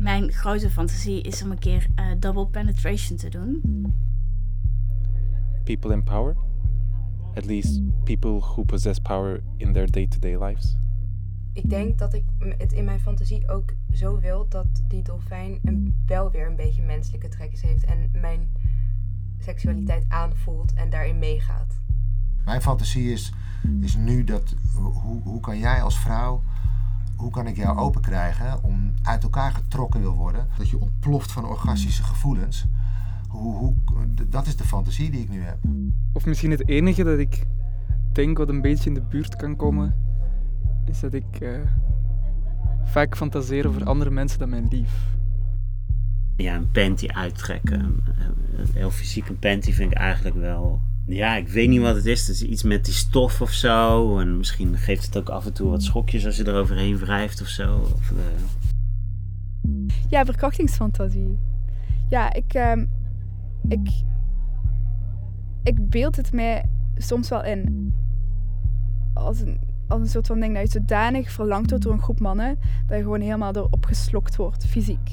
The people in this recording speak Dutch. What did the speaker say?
mijn grote fantasie is om een keer uh, double penetration te doen. People in power? At least people who possess power in their day-to-day lives? Ik denk dat ik het in mijn fantasie ook zo wil dat die dolfijn een, wel weer een beetje menselijke trekjes heeft en mijn seksualiteit aanvoelt en daarin meegaat. Mijn fantasie is, is nu dat hoe, hoe kan jij als vrouw hoe kan ik jou open krijgen om uit elkaar getrokken wil worden? Dat je ontploft van orgastische gevoelens. Hoe, hoe, dat is de fantasie die ik nu heb. Of misschien het enige dat ik denk wat een beetje in de buurt kan komen, is dat ik uh, vaak fantaseer over andere mensen dan mijn lief. Ja, een panty uittrekken. Heel fysiek een panty vind ik eigenlijk wel ja, ik weet niet wat het is. Het is iets met die stof of zo. En misschien geeft het ook af en toe wat schokjes als je er overheen wrijft of zo. Of, uh... Ja, verkrachtingsfantasie. Ja, ik, uh, ik, ik beeld het mij soms wel in. Als een, als een soort van ding dat je zodanig verlangd wordt door een groep mannen, dat je gewoon helemaal erop geslokt wordt, fysiek.